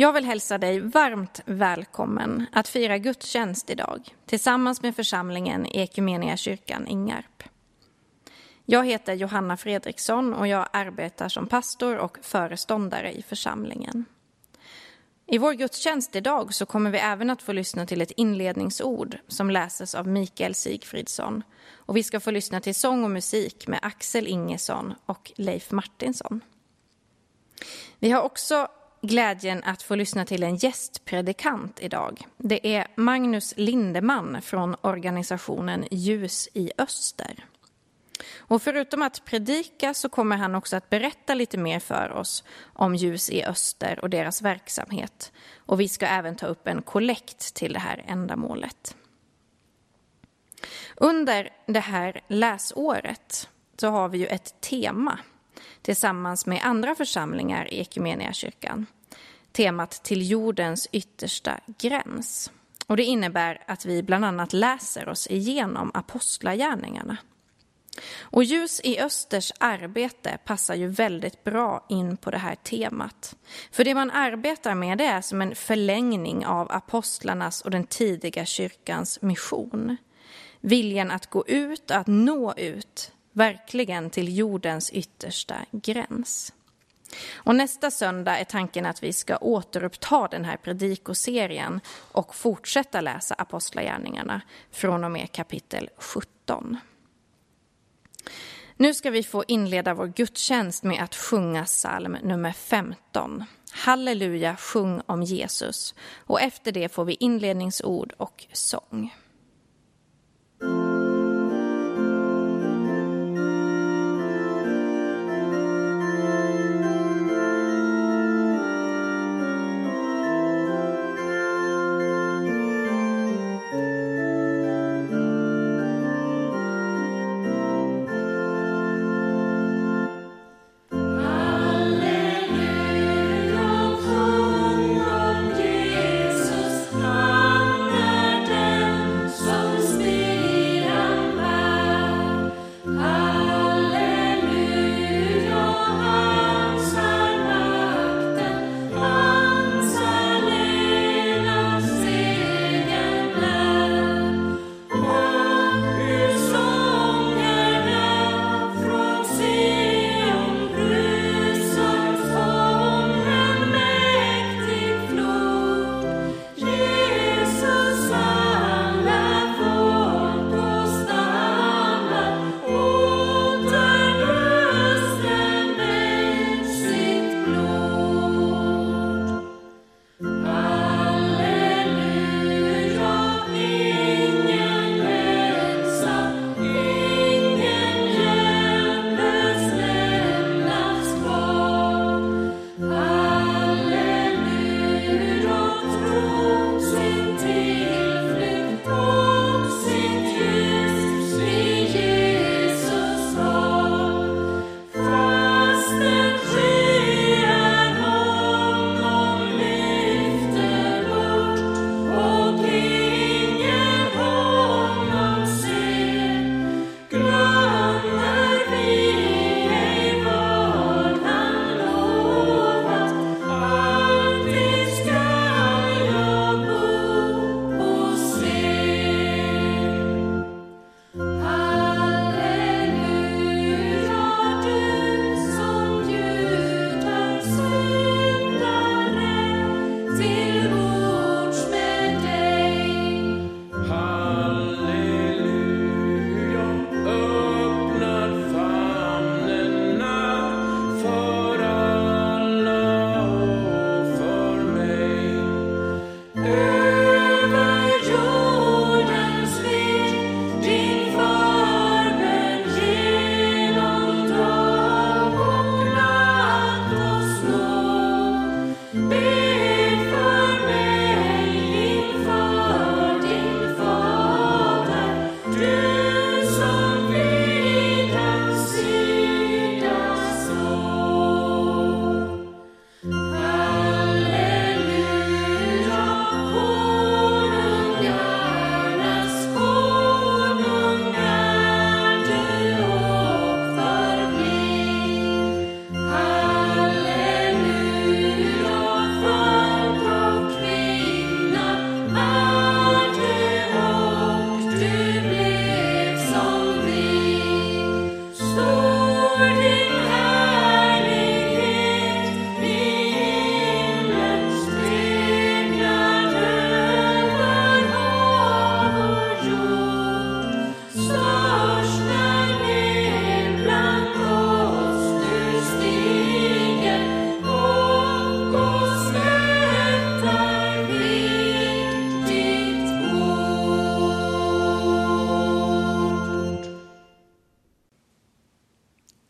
Jag vill hälsa dig varmt välkommen att fira gudstjänst idag tillsammans med församlingen i Ekumenia kyrkan Ingarp. Jag heter Johanna Fredriksson och jag arbetar som pastor och föreståndare i församlingen. I vår gudstjänst idag så kommer vi även att få lyssna till ett inledningsord som läses av Mikael Sigfridsson och vi ska få lyssna till sång och musik med Axel Ingesson och Leif Martinsson. Vi har också glädjen att få lyssna till en gästpredikant idag. Det är Magnus Lindeman från organisationen Ljus i Öster. Och förutom att predika så kommer han också att berätta lite mer för oss om Ljus i Öster och deras verksamhet. Och vi ska även ta upp en kollekt till det här ändamålet. Under det här läsåret så har vi ju ett tema tillsammans med andra församlingar i kyrkan. Temat Till jordens yttersta gräns. Och det innebär att vi bland annat läser oss igenom apostlagärningarna. Och Ljus i Östers arbete passar ju väldigt bra in på det här temat. För det man arbetar med det är som en förlängning av apostlarnas och den tidiga kyrkans mission. Viljan att gå ut, att nå ut, verkligen till jordens yttersta gräns. Och nästa söndag är tanken att vi ska återuppta den här predikoserien och fortsätta läsa Apostlagärningarna från och med kapitel 17. Nu ska vi få inleda vår gudstjänst med att sjunga psalm nummer 15. Halleluja, sjung om Jesus. Och efter det får vi inledningsord och sång.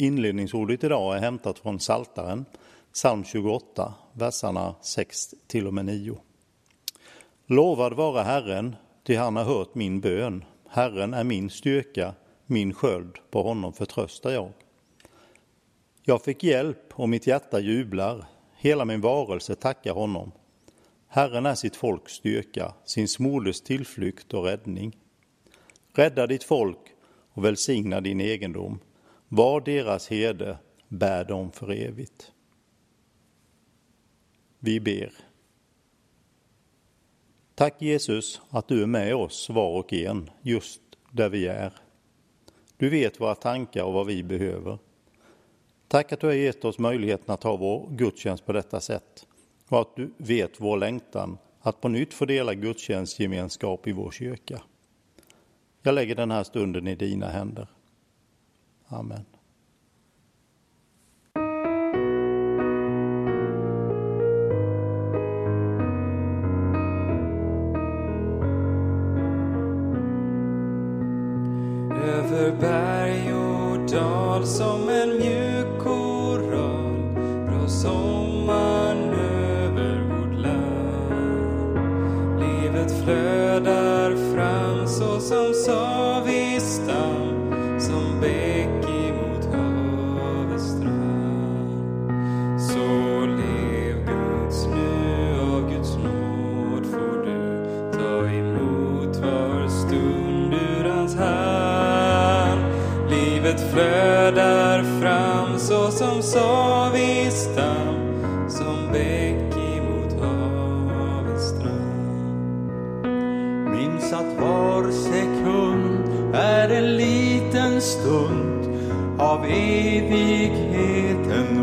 Inledningsordet idag är hämtat från Saltaren, psalm 28, verserna 6 till och med 9. Lovad vara Herren, ty han har hört min bön. Herren är min styrka, min sköld, på honom förtröstar jag. Jag fick hjälp och mitt hjärta jublar, hela min varelse tackar honom. Herren är sitt folks styrka, sin smordes tillflykt och räddning. Rädda ditt folk och välsigna din egendom. Var deras herde, bär dem för evigt. Vi ber. Tack Jesus att du är med oss var och en, just där vi är. Du vet våra tankar och vad vi behöver. Tack att du har gett oss möjligheten att ha vår gudstjänst på detta sätt och att du vet vår längtan att på nytt få dela gudstjänstgemenskap i vår kyrka. Jag lägger den här stunden i dina händer. Amen. Över berg och dal som en mjuk koral bra sommaren över vårt land. Livet flödar Livet flödar fram så som Savis stam som bäck emot havets strand. Minns att var sekund är en liten stund av evigheten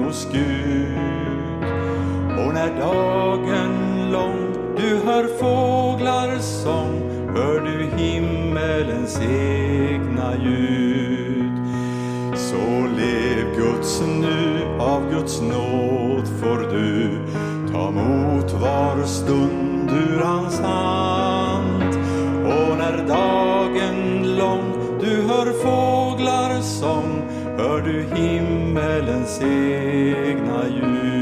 hos Gud. Och när dagen lång du hör fåglars sång hör du himmelens egna av Guds nåd får du ta emot var stund ur hans hand. Och när dagen lång du hör fåglars sång hör du himmelens egna ljud.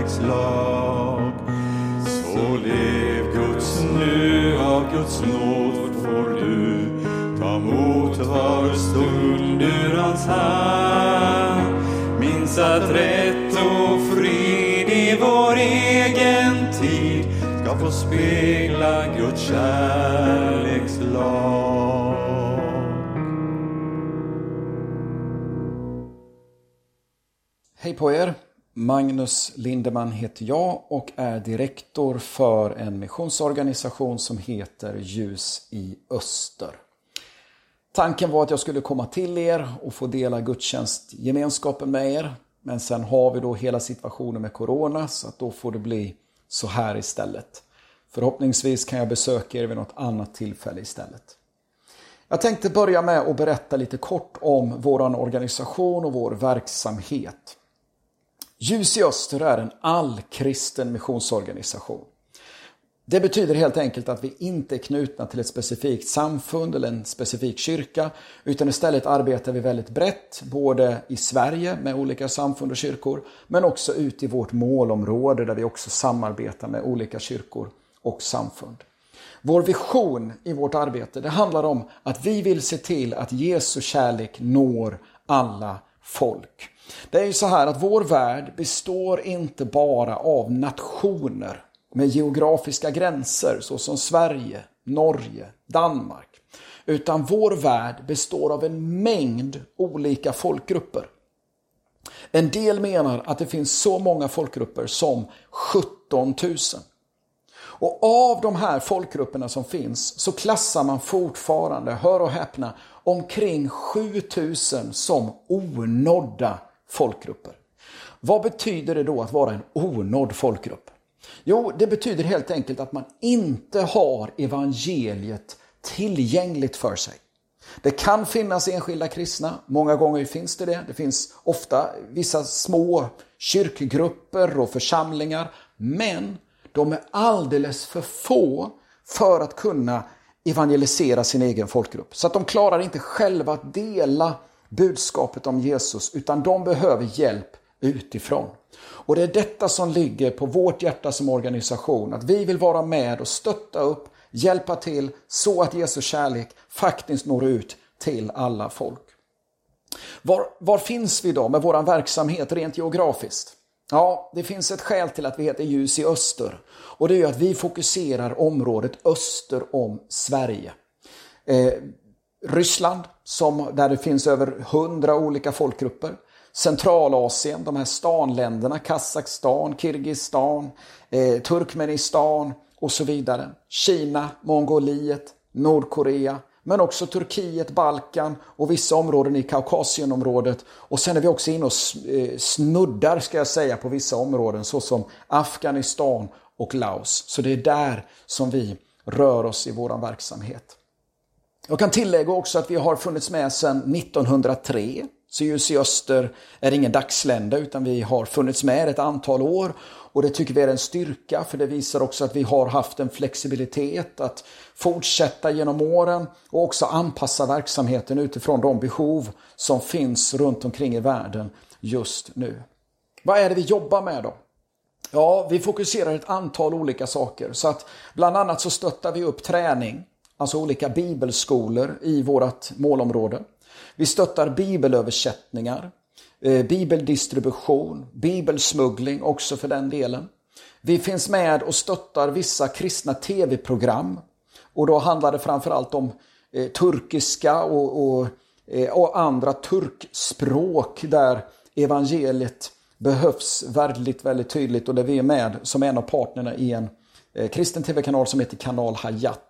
Kärlekslag. Så lev Guds nu, av Guds nåd får du ta emot var stund ur hans hand. Minns att rätt och frid i vår egen tid ska få spegla Guds kärlekslag. Hej på er! Magnus Lindeman heter jag och är direktor för en missionsorganisation som heter Ljus i Öster. Tanken var att jag skulle komma till er och få dela gudstjänstgemenskapen med er. Men sen har vi då hela situationen med Corona så att då får det bli så här istället. Förhoppningsvis kan jag besöka er vid något annat tillfälle istället. Jag tänkte börja med att berätta lite kort om vår organisation och vår verksamhet. Ljus i Öster är en allkristen missionsorganisation. Det betyder helt enkelt att vi inte är knutna till ett specifikt samfund eller en specifik kyrka utan istället arbetar vi väldigt brett både i Sverige med olika samfund och kyrkor men också ut i vårt målområde där vi också samarbetar med olika kyrkor och samfund. Vår vision i vårt arbete det handlar om att vi vill se till att Jesu kärlek når alla folk. Det är ju så här att vår värld består inte bara av nationer med geografiska gränser såsom Sverige, Norge, Danmark. Utan vår värld består av en mängd olika folkgrupper. En del menar att det finns så många folkgrupper som 17 000. Och av de här folkgrupperna som finns så klassar man fortfarande, hör och häpna, omkring 7000 som onådda folkgrupper. Vad betyder det då att vara en onådd folkgrupp? Jo, det betyder helt enkelt att man inte har evangeliet tillgängligt för sig. Det kan finnas enskilda kristna, många gånger finns det det. Det finns ofta vissa små kyrkgrupper och församlingar, men de är alldeles för få för att kunna evangelisera sin egen folkgrupp. Så att de klarar inte själva att dela budskapet om Jesus, utan de behöver hjälp utifrån. Och det är detta som ligger på vårt hjärta som organisation, att vi vill vara med och stötta upp, hjälpa till så att Jesu kärlek faktiskt når ut till alla folk. Var, var finns vi då med vår verksamhet rent geografiskt? Ja, det finns ett skäl till att vi heter Ljus i öster. Och det är att vi fokuserar området öster om Sverige. Eh, Ryssland, som, där det finns över hundra olika folkgrupper. Centralasien, de här stanländerna, Kazakstan, Kirgizistan, eh, Turkmenistan och så vidare. Kina, Mongoliet, Nordkorea, men också Turkiet, Balkan och vissa områden i Kaukasienområdet. Och sen är vi också inne och eh, snuddar, ska jag säga, på vissa områden såsom Afghanistan och Laos. Så det är där som vi rör oss i vår verksamhet. Jag kan tillägga också att vi har funnits med sedan 1903. Så Ljus i Öster är ingen dagslända utan vi har funnits med ett antal år och det tycker vi är en styrka för det visar också att vi har haft en flexibilitet att fortsätta genom åren och också anpassa verksamheten utifrån de behov som finns runt omkring i världen just nu. Vad är det vi jobbar med då? Ja, vi fokuserar ett antal olika saker. Så att bland annat så stöttar vi upp träning, alltså olika bibelskolor i vårt målområde. Vi stöttar bibelöversättningar, eh, bibeldistribution, bibelsmuggling också för den delen. Vi finns med och stöttar vissa kristna tv-program och då handlar det framförallt om eh, turkiska och, och, eh, och andra turkspråk där evangeliet behövs väldigt, väldigt tydligt och där vi är med som en av partnerna i en eh, kristen tv-kanal som heter Kanal Hayat.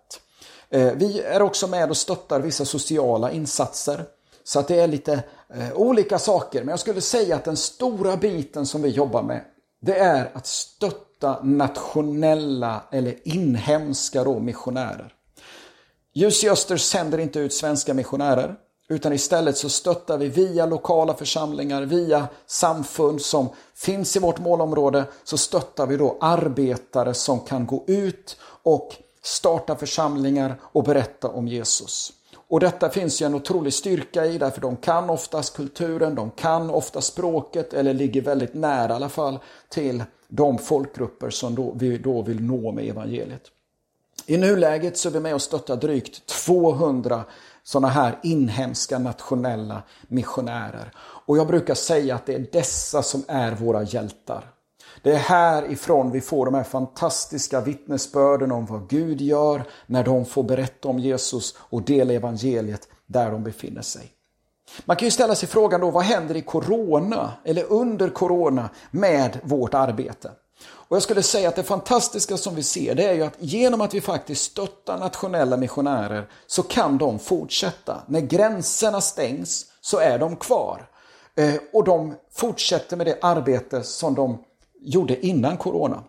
Eh, vi är också med och stöttar vissa sociala insatser. Så att det är lite eh, olika saker. Men jag skulle säga att den stora biten som vi jobbar med det är att stötta nationella eller inhemska då missionärer. Ljus i Öster sänder inte ut svenska missionärer. Utan istället så stöttar vi via lokala församlingar, via samfund som finns i vårt målområde, så stöttar vi då arbetare som kan gå ut och starta församlingar och berätta om Jesus. Och detta finns ju en otrolig styrka i därför de kan oftast kulturen, de kan ofta språket eller ligger väldigt nära i alla fall till de folkgrupper som då, vi då vill nå med evangeliet. I nuläget så är vi med och stöttar drygt 200 sådana här inhemska nationella missionärer. Och jag brukar säga att det är dessa som är våra hjältar. Det är härifrån vi får de här fantastiska vittnesbörden om vad Gud gör när de får berätta om Jesus och dela evangeliet där de befinner sig. Man kan ju ställa sig frågan då, vad händer i corona eller under corona med vårt arbete? Och jag skulle säga att det fantastiska som vi ser det är ju att genom att vi faktiskt stöttar nationella missionärer så kan de fortsätta. När gränserna stängs så är de kvar. Eh, och de fortsätter med det arbete som de gjorde innan corona.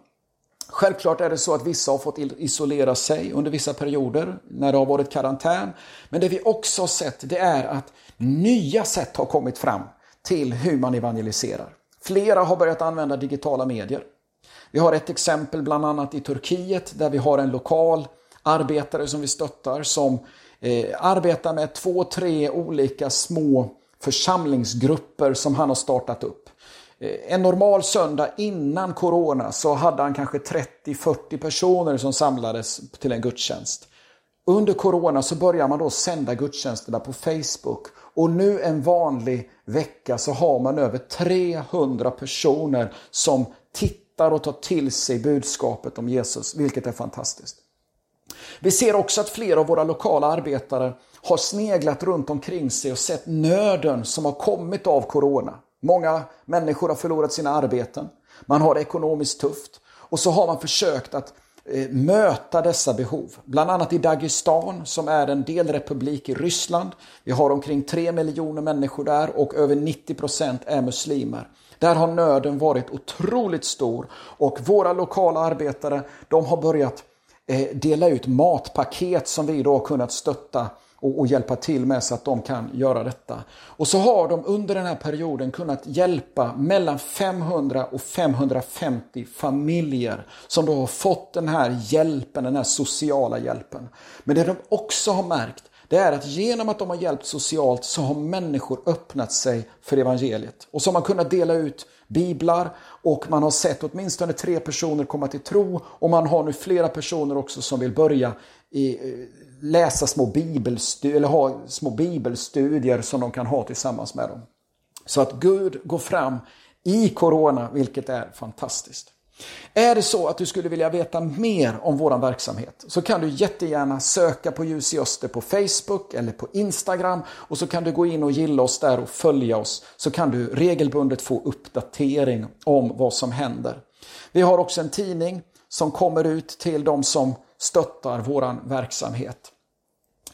Självklart är det så att vissa har fått isolera sig under vissa perioder när det har varit karantän. Men det vi också har sett det är att nya sätt har kommit fram till hur man evangeliserar. Flera har börjat använda digitala medier. Vi har ett exempel bland annat i Turkiet där vi har en lokal arbetare som vi stöttar som eh, arbetar med två, tre olika små församlingsgrupper som han har startat upp. Eh, en normal söndag innan corona så hade han kanske 30-40 personer som samlades till en gudstjänst. Under corona så börjar man då sända gudstjänsterna på Facebook och nu en vanlig vecka så har man över 300 personer som tittar och tar till sig budskapet om Jesus, vilket är fantastiskt. Vi ser också att flera av våra lokala arbetare har sneglat runt omkring sig och sett nöden som har kommit av corona. Många människor har förlorat sina arbeten. Man har det ekonomiskt tufft. Och så har man försökt att eh, möta dessa behov. Bland annat i Dagestan som är en delrepublik i Ryssland. Vi har omkring 3 miljoner människor där och över 90 procent är muslimer. Där har nöden varit otroligt stor och våra lokala arbetare de har börjat eh, dela ut matpaket som vi då har kunnat stötta och, och, hjälpa till med så att de kan göra detta. Och så har de under den här perioden kunnat hjälpa mellan 500 och 550 familjer som då har fått den här hjälpen, den här sociala hjälpen. Men det de också har märkt det är att genom att de har hjälpt socialt så har människor öppnat sig för evangeliet. Och så har man kunnat dela ut biblar och man har sett åtminstone tre personer komma till tro och man har nu flera personer också som vill börja i, eh, läsa små bibelstudier, eller ha små bibelstudier som de kan ha tillsammans med dem. Så att Gud går fram i Corona, vilket är fantastiskt. Är det så att du skulle vilja veta mer om vår verksamhet så kan du jättegärna söka på Ljus i Öster på Facebook eller på Instagram och så kan du gå in och gilla oss där och följa oss så kan du regelbundet få uppdatering om vad som händer. Vi har också en tidning som kommer ut till de som stöttar våran verksamhet.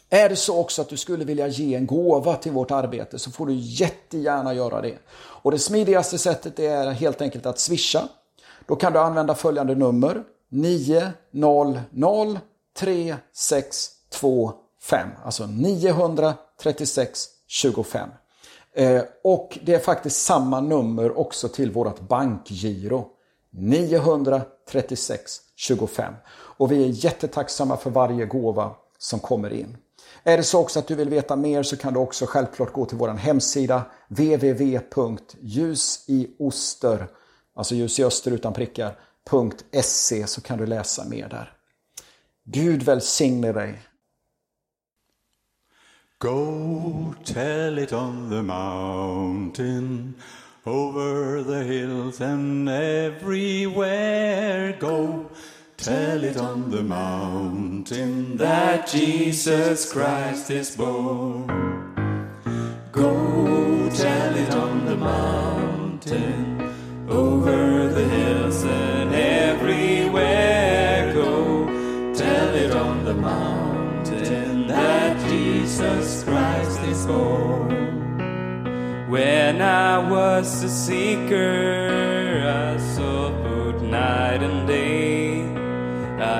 Är det så också att du skulle vilja ge en gåva till vårt arbete så får du jättegärna göra det. Och Det smidigaste sättet är helt enkelt att swisha då kan du använda följande nummer 900 3625. Alltså 936 25. Eh, och det är faktiskt samma nummer också till vårt bankgiro. 936 25. Och vi är jättetacksamma för varje gåva som kommer in. Är det så också att du vill veta mer så kan du också självklart gå till vår hemsida www.ljusioster.se alltså ljus i öster utan prickar, .se så kan du läsa mer där. Gud välsigne dig. Go tell it on the mountain over the hills and everywhere go Tell it on the mountain that Jesus Christ is born. Go tell it on the mountain over the hills and everywhere go. Tell it on the mountain that Jesus Christ is born. When I was a seeker,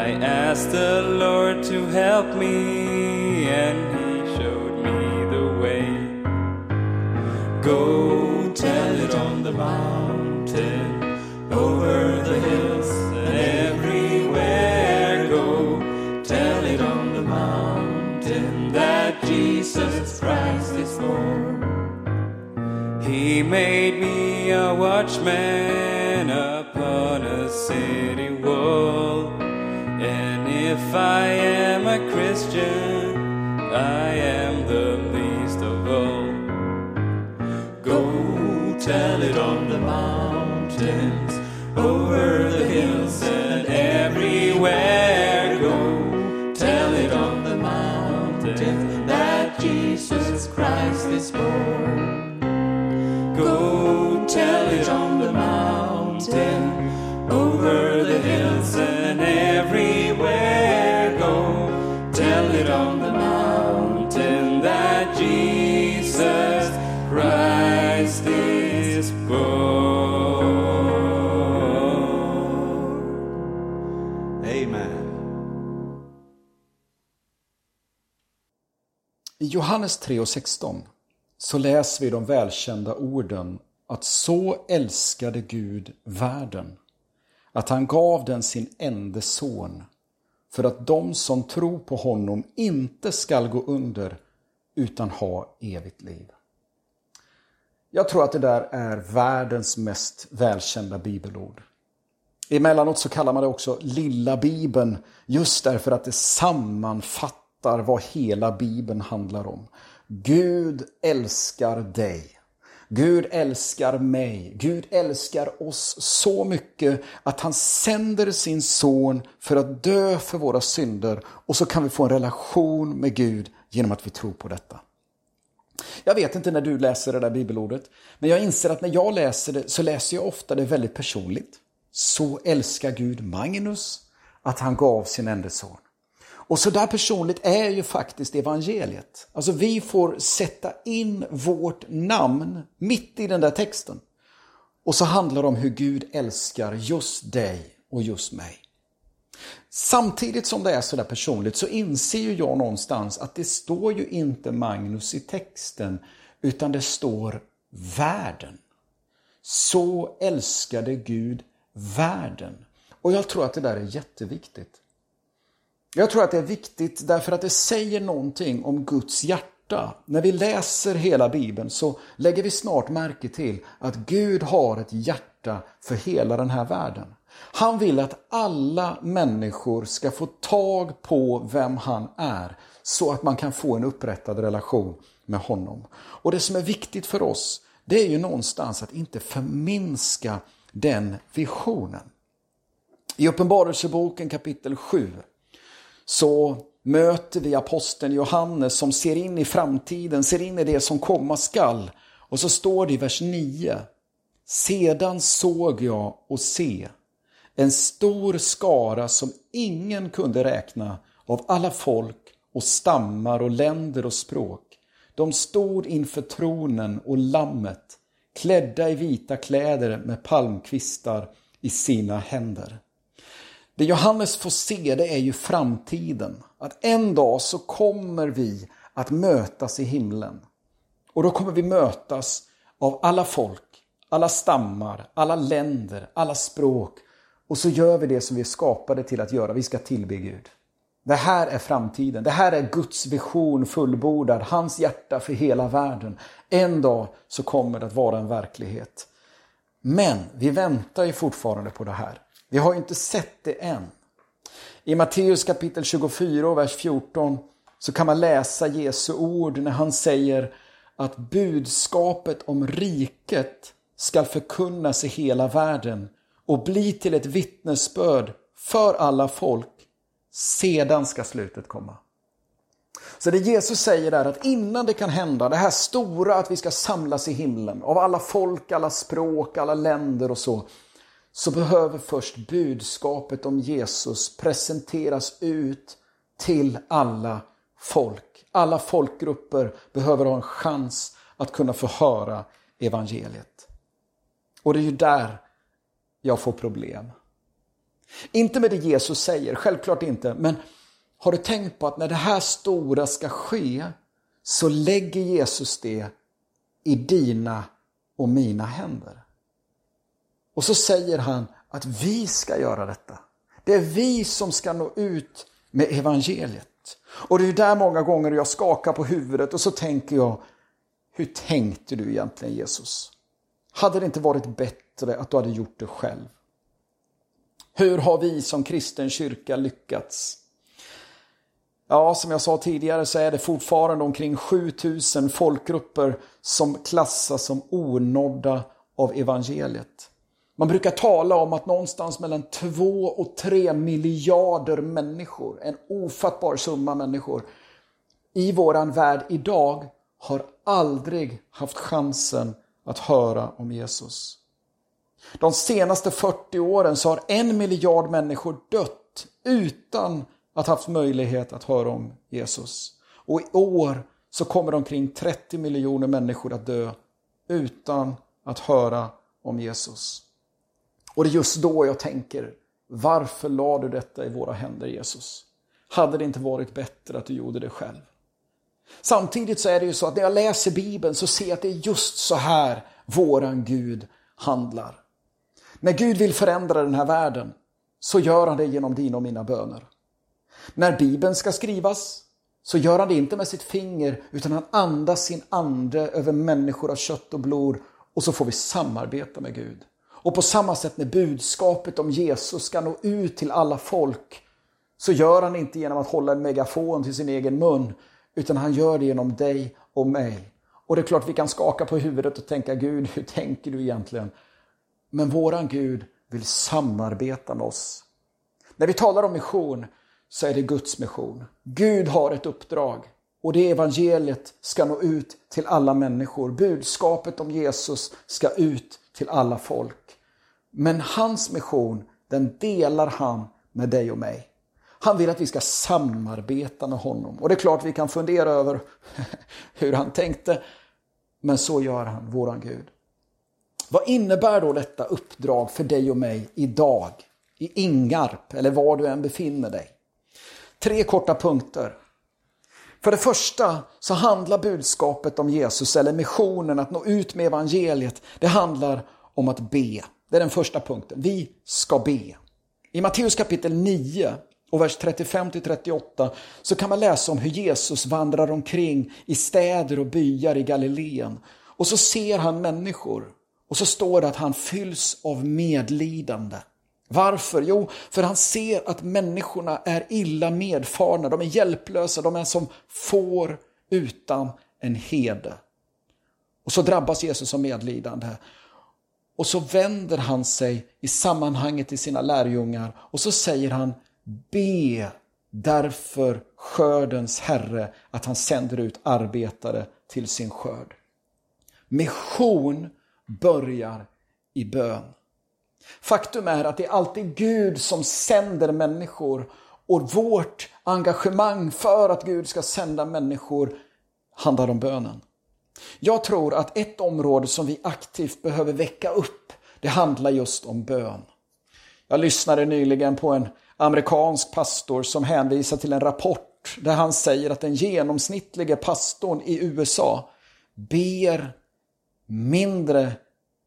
I asked the Lord to help me, and He showed me the way. Go tell it on the mountain over the hills, and everywhere go. Tell it on the mountain that Jesus Christ is born. He made me a watchman upon a city if I am a Christian, I am the least of all. Go tell it on the mountains, over the hills and everywhere go. Tell it on the mountains that Jesus Christ is born. Johannes 3 och 16 så läser vi de välkända orden att så älskade Gud världen att han gav den sin enda son för att de som tror på honom inte skall gå under utan ha evigt liv. Jag tror att det där är världens mest välkända bibelord. Emellanåt så kallar man det också lilla bibeln just därför att det sammanfattar fattar vad hela Bibeln handlar om. Gud älskar dig. Gud älskar mig. Gud älskar oss så mycket att han sänder sin son för att dö för våra synder och så kan vi få en relation med Gud genom att vi tror på detta. Jag vet inte när du läser det där bibelordet, men jag inser att när jag läser det så läser jag ofta det väldigt personligt. Så älskar Gud Magnus att han gav sin enda son. Och så där personligt är ju faktiskt evangeliet. Alltså vi får sätta in vårt namn mitt i den där texten. Och så handlar det om hur Gud älskar just dig och just mig. Samtidigt som det är sådär personligt så inser ju jag någonstans att det står ju inte Magnus i texten utan det står världen. Så älskade Gud världen. Och jag tror att det där är jätteviktigt. Jag tror att det är viktigt därför att det säger någonting om Guds hjärta. När vi läser hela Bibeln så lägger vi snart märke till att Gud har ett hjärta för hela den här världen. Han vill att alla människor ska få tag på vem han är så att man kan få en upprättad relation med honom. Och det som är viktigt för oss det är ju någonstans att inte förminska den visionen. I Uppenbarelseboken kapitel 7 så möter vi aposteln Johannes som ser in i framtiden, ser in i det som komma skall. Och så står det i vers 9. Sedan såg jag och se en stor skara som ingen kunde räkna av alla folk och stammar och länder och språk. De stod inför tronen och lammet, klädda i vita kläder med palmkvistar i sina händer. Det Johannes får se det är ju framtiden. Att en dag så kommer vi att mötas i himlen. Och då kommer vi mötas av alla folk, alla stammar, alla länder, alla språk. Och så gör vi det som vi är skapade till att göra. Vi ska tillbe Gud. Det här är framtiden. Det här är Guds vision fullbordad. Hans hjärta för hela världen. En dag så kommer det att vara en verklighet. Men vi väntar ju fortfarande på det här. Vi har inte sett det än. I Matteus kapitel 24 och vers 14 så kan man läsa Jesu ord när han säger att budskapet om riket ska förkunnas i hela världen och bli till ett vittnesbörd för alla folk. Sedan ska slutet komma. Så det Jesus säger är att innan det kan hända, det här stora att vi ska samlas i himlen av alla folk, alla språk, alla länder och så, så behöver först budskapet om Jesus presenteras ut till alla folk. Alla folkgrupper behöver ha en chans att kunna få höra evangeliet. Och det är ju där jag får problem. Inte med det Jesus säger, självklart inte, men har du tänkt på att när det här stora ska ske så lägger Jesus det i dina och mina händer. Och så säger han att vi ska göra detta. Det är vi som ska nå ut med evangeliet. Och det är där många gånger jag skakar på huvudet och så tänker jag, hur tänkte du egentligen Jesus? Hade det inte varit bättre att du hade gjort det själv? Hur har vi som kristen kyrka lyckats? Ja, som jag sa tidigare så är det fortfarande omkring 7000 folkgrupper som klassas som onådda av evangeliet. Man brukar tala om att någonstans mellan 2 och 3 miljarder människor, en ofattbar summa människor, i våran värld idag har aldrig haft chansen att höra om Jesus. De senaste 40 åren så har en miljard människor dött utan att haft möjlighet att höra om Jesus. Och i år så kommer omkring 30 miljoner människor att dö utan att höra om Jesus. Och det är just då jag tänker, varför la du detta i våra händer Jesus? Hade det inte varit bättre att du gjorde det själv? Samtidigt så är det ju så att när jag läser Bibeln så ser jag att det är just så här våran Gud handlar. När Gud vill förändra den här världen så gör han det genom dina och mina böner. När Bibeln ska skrivas så gör han det inte med sitt finger utan han andas sin ande över människor av kött och blod och så får vi samarbeta med Gud. Och på samma sätt när budskapet om Jesus ska nå ut till alla folk så gör han inte genom att hålla en megafon till sin egen mun utan han gör det genom dig och mig. Och det är klart vi kan skaka på huvudet och tänka Gud, hur tänker du egentligen? Men våran Gud vill samarbeta med oss. När vi talar om mission så är det Guds mission. Gud har ett uppdrag och det evangeliet ska nå ut till alla människor. Budskapet om Jesus ska ut till alla folk. Men hans mission, den delar han med dig och mig. Han vill att vi ska samarbeta med honom. Och det är klart vi kan fundera över hur han tänkte. Men så gör han, våran Gud. Vad innebär då detta uppdrag för dig och mig idag? I Ingarp eller var du än befinner dig. Tre korta punkter. För det första så handlar budskapet om Jesus eller missionen att nå ut med evangeliet. Det handlar om att be. Det är den första punkten. Vi ska be. I Matteus kapitel 9 och vers 35 38 så kan man läsa om hur Jesus vandrar omkring i städer och byar i Galileen. Och så ser han människor och så står det att han fylls av medlidande. Varför? Jo, för han ser att människorna är illa medfarna, de är hjälplösa, de är som får utan en hede. Och så drabbas Jesus av medlidande. Och så vänder han sig i sammanhanget till sina lärjungar och så säger han Be därför skördens Herre att han sänder ut arbetare till sin skörd. Mission börjar i bön. Faktum är att det är alltid Gud som sänder människor och vårt engagemang för att Gud ska sända människor handlar om bönen. Jag tror att ett område som vi aktivt behöver väcka upp, det handlar just om bön. Jag lyssnade nyligen på en amerikansk pastor som hänvisar till en rapport där han säger att den genomsnittliga pastorn i USA ber mindre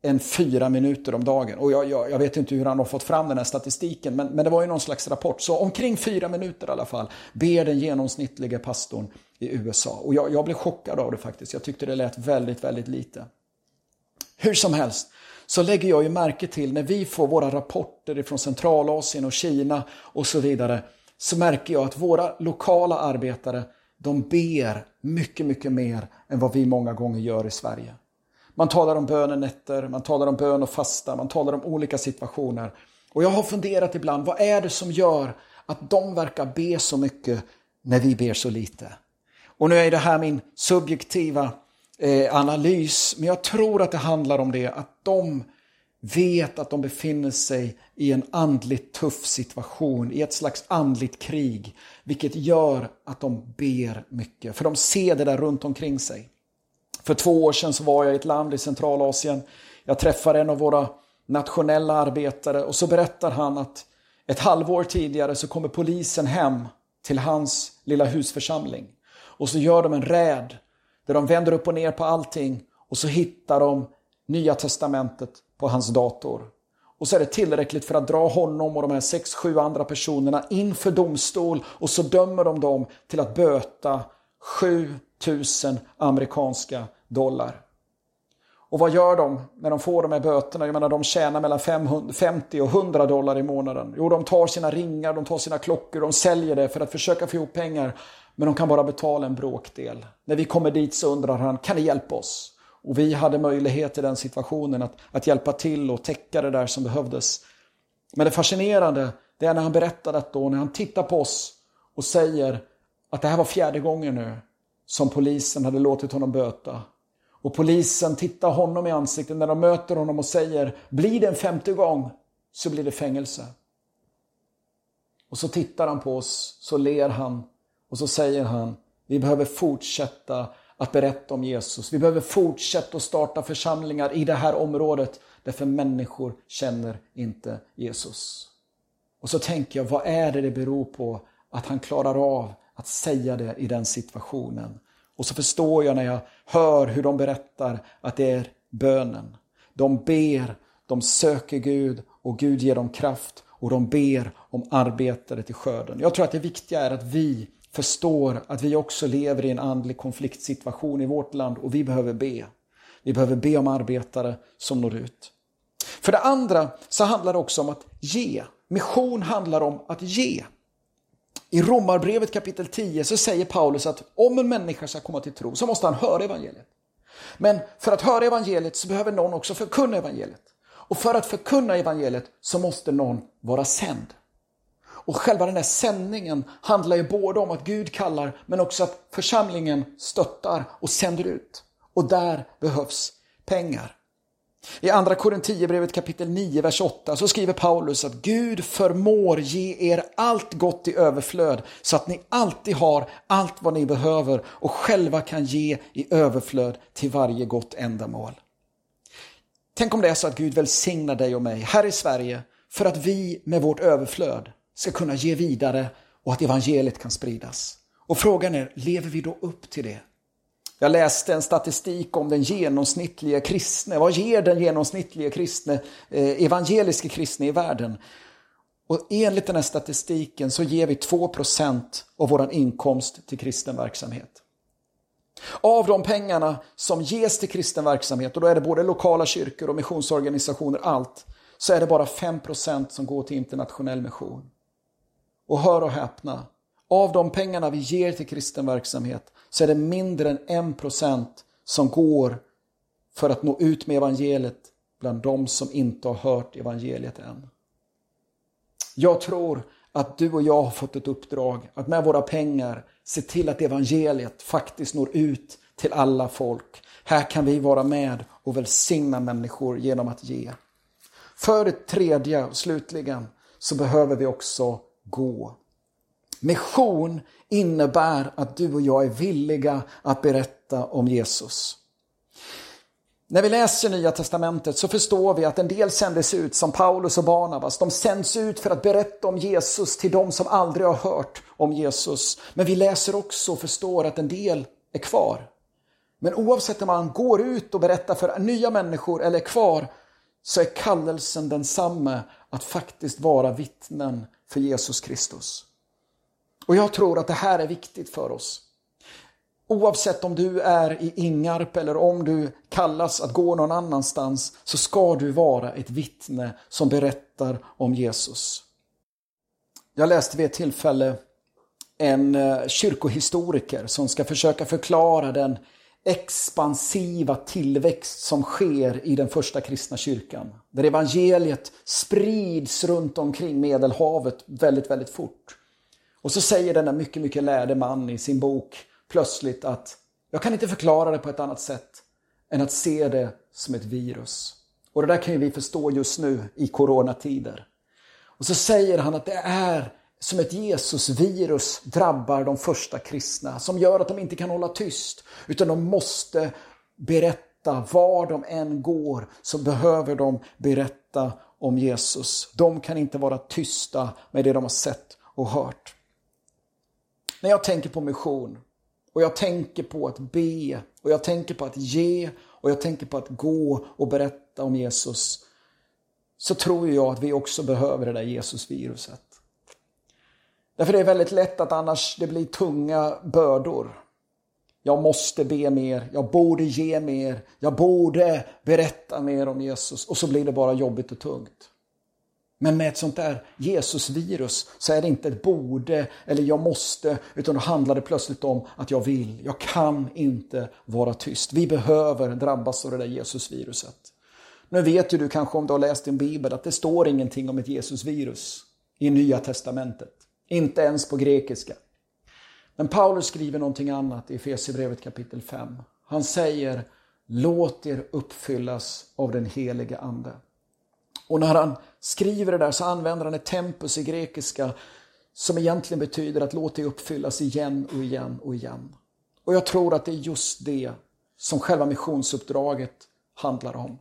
än fyra minuter om dagen. Och jag, jag, jag, vet inte hur han har fått fram den här statistiken, men, men det var ju någon slags rapport. Så omkring fyra minuter i alla fall ber den genomsnittliga pastorn i USA. Och jag, jag blev chockad av det faktiskt. Jag tyckte det lät väldigt, väldigt lite. Hur som helst så lägger jag ju märke till när vi får våra rapporter från Centralasien och Kina och så vidare så märker jag att våra lokala arbetare de ber mycket, mycket mer än vad vi många gånger gör i Sverige. Man talar om bönenätter, man talar om bön och fasta, man talar om olika situationer. Och jag har funderat ibland, vad är det som gör att de verkar be så mycket när vi ber så lite? Och nu är det här min subjektiva eh, analys, men jag tror att det handlar om det, att de vet att de befinner sig i en andligt tuff situation, i ett slags andligt krig, vilket gör att de ber mycket, för de ser det där runt omkring sig. För två år sedan så var jag i ett land i Centralasien. Jag träffade en av våra nationella arbetare och så berättar han att ett halvår tidigare så kommer polisen hem till hans lilla husförsamling. Och så gör de en räd där de vänder upp och ner på allting och så hittar de Nya Testamentet på hans dator. Och så är det tillräckligt för att dra honom och de här sex, sju andra personerna inför domstol och så dömer de dem till att böta 7000 amerikanska dollar. Och vad gör de när de får de här böterna? Jag menar de tjänar mellan 50 och 100 dollar i månaden. Jo, de tar sina ringar, de tar sina klockor, de säljer det för att försöka få ihop pengar. Men de kan bara betala en bråkdel. När vi kommer dit så undrar han, kan ni hjälpa oss? Och vi hade möjlighet i den situationen att, att hjälpa till och täcka det där som behövdes. Men det fascinerande, det är när han berättar detta och när han tittar på oss och säger att det här var fjärde gången nu som polisen hade låtit honom böta. Och polisen tittar honom i ansiktet när de möter honom och säger blir det en femte gång så blir det fängelse. Och så tittar han på oss, så ler han och så säger han vi behöver fortsätta att berätta om Jesus. Vi behöver fortsätta att starta församlingar i det här området därför människor känner inte Jesus. Och så tänker jag, vad är det det beror på att han klarar av att säga det i den situationen. Och så förstår jag när jag hör hur de berättar att det är bönen. De ber, de söker Gud och Gud ger dem kraft och de ber om arbetare till skörden. Jag tror att det viktiga är att vi förstår att vi också lever i en andlig konfliktsituation i vårt land och vi behöver be. Vi behöver be om arbetare som når ut. För det andra så handlar det också om att ge. Mission handlar om att ge. I Romarbrevet kapitel 10 så säger Paulus att om en människa ska komma till tro så måste han höra evangeliet. Men för att höra evangeliet så behöver någon också förkunna evangeliet. Och för att förkunna evangeliet så måste någon vara sänd. Och själva den här sändningen handlar ju både om att Gud kallar men också att församlingen stöttar och sänder ut. Och där behövs pengar. I andra Korinthierbrevet kapitel 9, vers 8 så skriver Paulus att Gud förmår ge er allt gott i överflöd så att ni alltid har allt vad ni behöver och själva kan ge i överflöd till varje gott ändamål. Tänk om det är så att Gud välsignar dig och mig här i Sverige för att vi med vårt överflöd ska kunna ge vidare och att evangeliet kan spridas. Och frågan är, lever vi då upp till det? Jag läste en statistik om den genomsnittliga kristne. Vad ger den genomsnittliga kristne, eh, evangeliska kristne i världen? Och enligt den här statistiken så ger vi 2% av vår inkomst till kristen verksamhet. Av de pengarna som ges till kristen verksamhet, och då är det både lokala kyrkor och missionsorganisationer, allt, så är det bara 5% som går till internationell mission. Och hör och häpna, av de pengarna vi ger till kristen verksamhet så är det mindre än 1% som går för att nå ut med evangeliet bland de som inte har hört evangeliet än. Jag tror att du och jag har fått ett uppdrag att med våra pengar se till att evangeliet faktiskt når ut till alla folk. Här kan vi vara med och välsigna människor genom att ge. För det tredje och slutligen så behöver vi också gå. Mission innebär att du och jag är villiga att berätta om Jesus. När vi läser Nya Testamentet så förstår vi att en del sändes ut som Paulus och Barnabas. De sänds ut för att berätta om Jesus till de som aldrig har hört om Jesus. Men vi läser också och förstår att en del är kvar. Men oavsett om man går ut och berättar för nya människor eller är kvar så är kallelsen densamma att faktiskt vara vittnen för Jesus Kristus. Och jag tror att det här är viktigt för oss. Oavsett om du är i Ingarp eller om du kallas att gå någon annanstans så ska du vara ett vittne som berättar om Jesus. Jag läste vid ett tillfälle en eh, kyrkohistoriker som ska försöka förklara den expansiva tillväxt som sker i den första kristna kyrkan. Där evangeliet sprids runt omkring Medelhavet väldigt, väldigt fort. Och så säger denna mycket, mycket lärde man i sin bok plötsligt att jag kan inte förklara det på ett annat sätt än att se det som ett virus. Och det där kan ju vi förstå just nu i coronatider. Och så säger han att det är som ett Jesusvirus drabbar de första kristna som gör att de inte kan hålla tyst utan de måste berätta var de än går så behöver de berätta om Jesus. De kan inte vara tysta med det de har sett och hört. När jag tänker på mission och jag tänker på att be och jag tänker på att ge och jag tänker på att gå och berätta om Jesus så tror jag att vi också behöver det där Jesusviruset. Därför det är väldigt lätt att annars det blir tunga bördor. Jag måste be mer, jag borde ge mer, jag borde berätta mer om Jesus och så blir det bara jobbigt och tungt. Men med ett sånt där Jesusvirus så är det inte ett borde eller jag måste utan då handlar det plötsligt om att jag vill. Jag kan inte vara tyst. Vi behöver drabbas av det där Jesusviruset. Nu vet ju du kanske om du har läst din bibel att det står ingenting om ett Jesusvirus i Nya Testamentet. Inte ens på grekiska. Men Paulus skriver någonting annat i Efesierbrevet kapitel 5. Han säger Låt er uppfyllas av den helige Ande. Och när han skriver det där så använder han ett tempus i grekiska som egentligen betyder att låt dig uppfyllas igen och igen och igen. Och jag tror att det är just det som själva missionsuppdraget handlar om.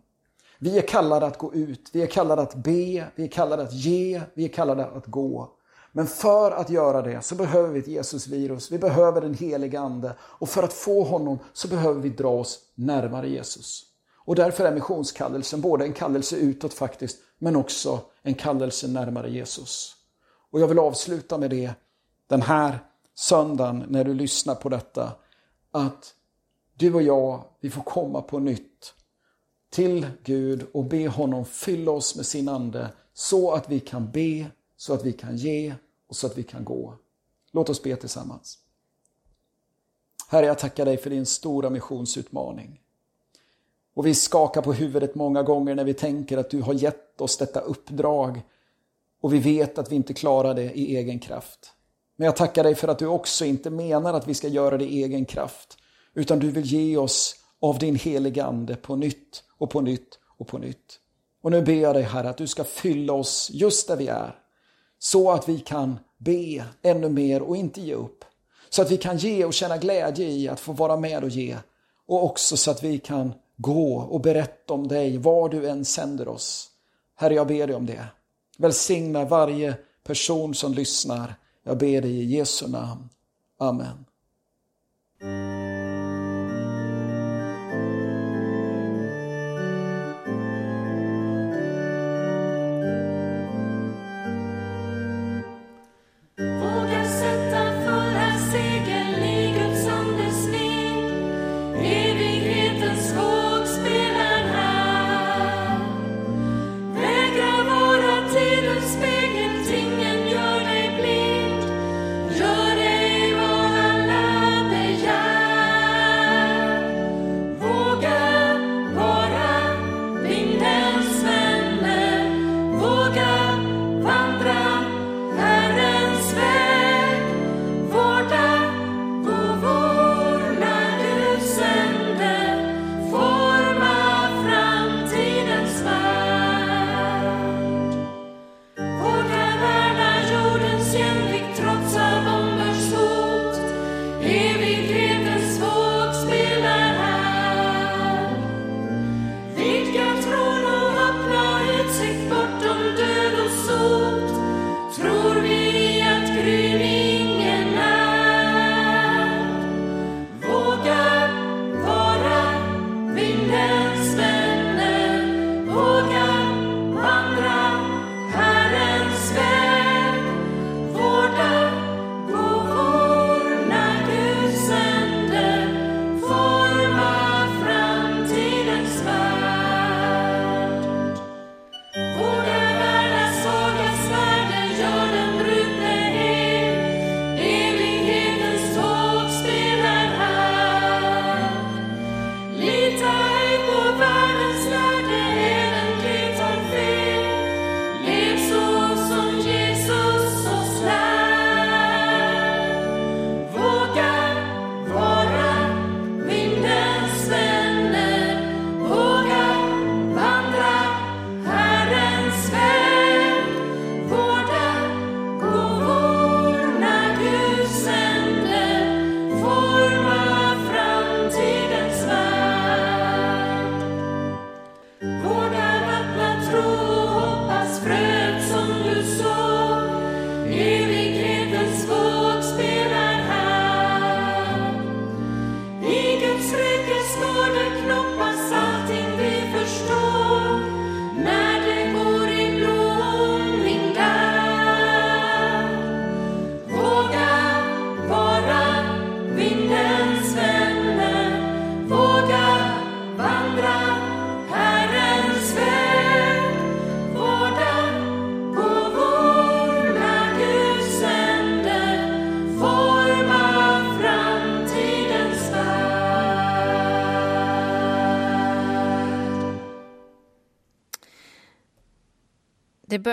Vi är kallade att gå ut, vi är kallade att be, vi är kallade att ge, vi är kallade att gå. Men för att göra det så behöver vi ett Jesusvirus, vi behöver den helige Ande och för att få honom så behöver vi dra oss närmare Jesus. Och därför är missionskallelsen både en kallelse utåt faktiskt, men också en kallelse närmare Jesus. Och jag vill avsluta med det den här söndagen när du lyssnar på detta. Att du och jag, vi får komma på nytt till Gud och be honom fylla oss med sin ande så att vi kan be, så att vi kan ge och så att vi kan gå. Låt oss be tillsammans. Herre, jag tackar dig för din stora missionsutmaning. Och vi skakar på huvudet många gånger när vi tänker att du har gett oss detta uppdrag och vi vet att vi inte klarar det i egen kraft. Men jag tackar dig för att du också inte menar att vi ska göra det i egen kraft utan du vill ge oss av din heliga Ande på nytt och på nytt och på nytt. Och nu ber jag dig Herre att du ska fylla oss just där vi är. Så att vi kan be ännu mer och inte ge upp. Så att vi kan ge och känna glädje i att få vara med och ge. Och också så att vi kan gå och berätta om dig var du än sänder oss. Herre, jag ber dig om det. Välsigna varje person som lyssnar. Jag ber dig i Jesu namn. Amen.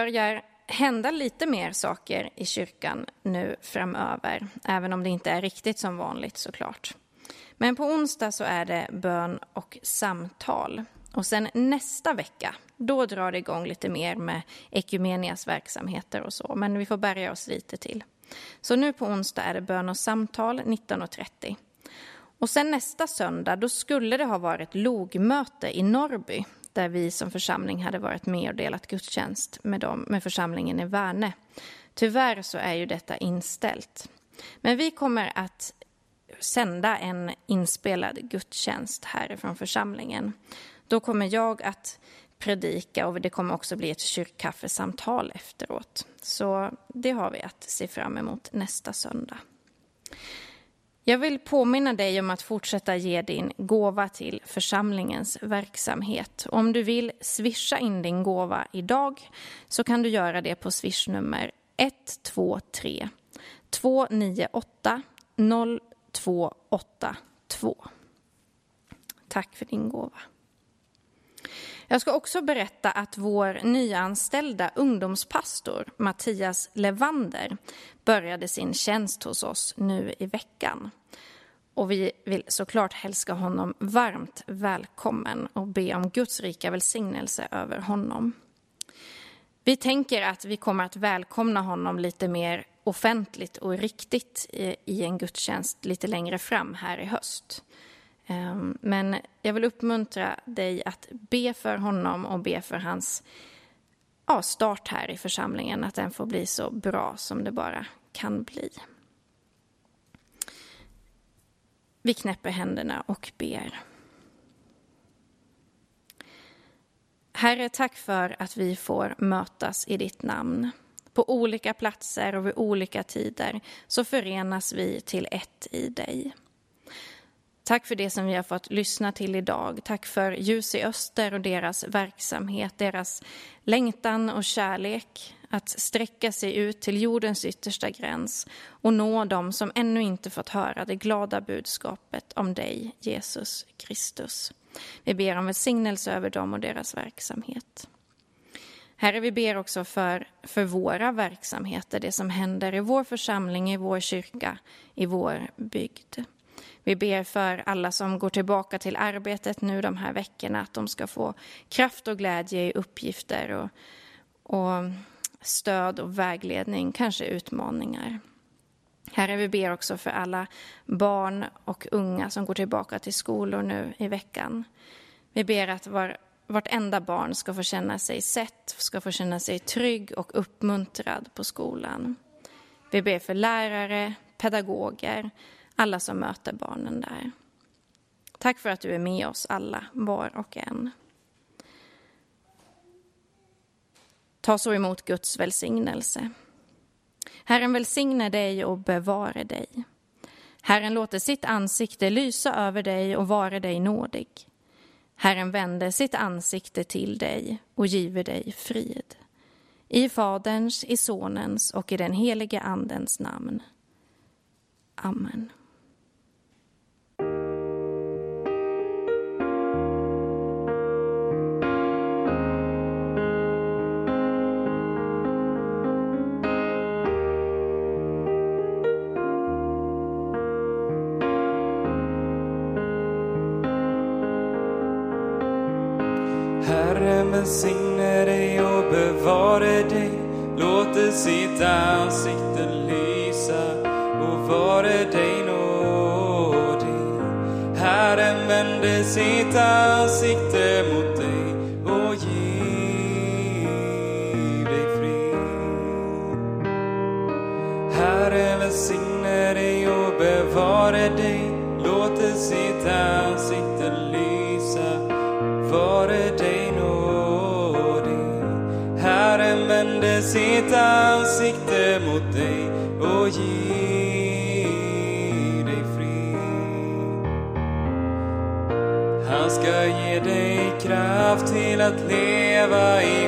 Börjar hända lite mer saker i kyrkan nu framöver, även om det inte är riktigt som vanligt såklart. Men på onsdag så är det bön och samtal. Och sen nästa vecka, då drar det igång lite mer med Ekumenias verksamheter och så, men vi får bärga oss lite till. Så nu på onsdag är det bön och samtal 19.30. Och sen nästa söndag, då skulle det ha varit logmöte i Norrby där vi som församling hade varit med och delat gudstjänst med, dem, med församlingen i Värne. Tyvärr så är ju detta inställt. Men vi kommer att sända en inspelad gudstjänst härifrån församlingen. Då kommer jag att predika och det kommer också bli ett kyrkkaffesamtal efteråt. Så det har vi att se fram emot nästa söndag. Jag vill påminna dig om att fortsätta ge din gåva till församlingens verksamhet. Om du vill swisha in din gåva idag så kan du göra det på swishnummer 123 298 0282. Tack för din gåva. Jag ska också berätta att vår nyanställda ungdomspastor Mattias Levander började sin tjänst hos oss nu i veckan. och vi vill såklart hälsa honom varmt välkommen och be om Guds rika välsignelse över honom. Vi tänker att vi kommer att välkomna honom lite mer offentligt och riktigt i en gudstjänst lite längre fram här i höst. Ehm, men jag vill uppmuntra dig att be för honom och be för hans ja, start här i församlingen, att den får bli så bra som det bara kan bli. Vi knäpper händerna och ber. Herre, tack för att vi får mötas i ditt namn. På olika platser och vid olika tider så förenas vi till ett i dig. Tack för det som vi har fått lyssna till idag. Tack för Ljus i Öster och deras verksamhet, deras längtan och kärlek att sträcka sig ut till jordens yttersta gräns och nå dem som ännu inte fått höra det glada budskapet om dig, Jesus Kristus. Vi ber om välsignelse över dem och deras verksamhet. Herre, vi ber också för, för våra verksamheter, det som händer i vår församling, i vår kyrka, i vår bygd. Vi ber för alla som går tillbaka till arbetet nu de här veckorna, att de ska få kraft och glädje i uppgifter och, och stöd och vägledning, kanske utmaningar. Herre, vi ber också för alla barn och unga som går tillbaka till skolor nu i veckan. Vi ber att var, vartenda barn ska få känna sig sett, ska få känna sig trygg och uppmuntrad på skolan. Vi ber för lärare, pedagoger, alla som möter barnen där. Tack för att du är med oss alla, var och en. Ta så emot Guds välsignelse. Herren välsigne dig och bevare dig. Herren låter sitt ansikte lysa över dig och vare dig nådig. Herren vände sitt ansikte till dig och giver dig frid. I Faderns, i Sonens och i den helige Andens namn. Amen. Herren välsigne dig och bevare dig. låte sitt ansikte lysa och vare dig nådig. Herren vände sitt ansikte mot dig och giv dig frid. Herren välsigne dig och bevare dig. låte sitt ansikte sitt ansikte mot dig och ger dig frid. Han ska ge dig kraft till att leva i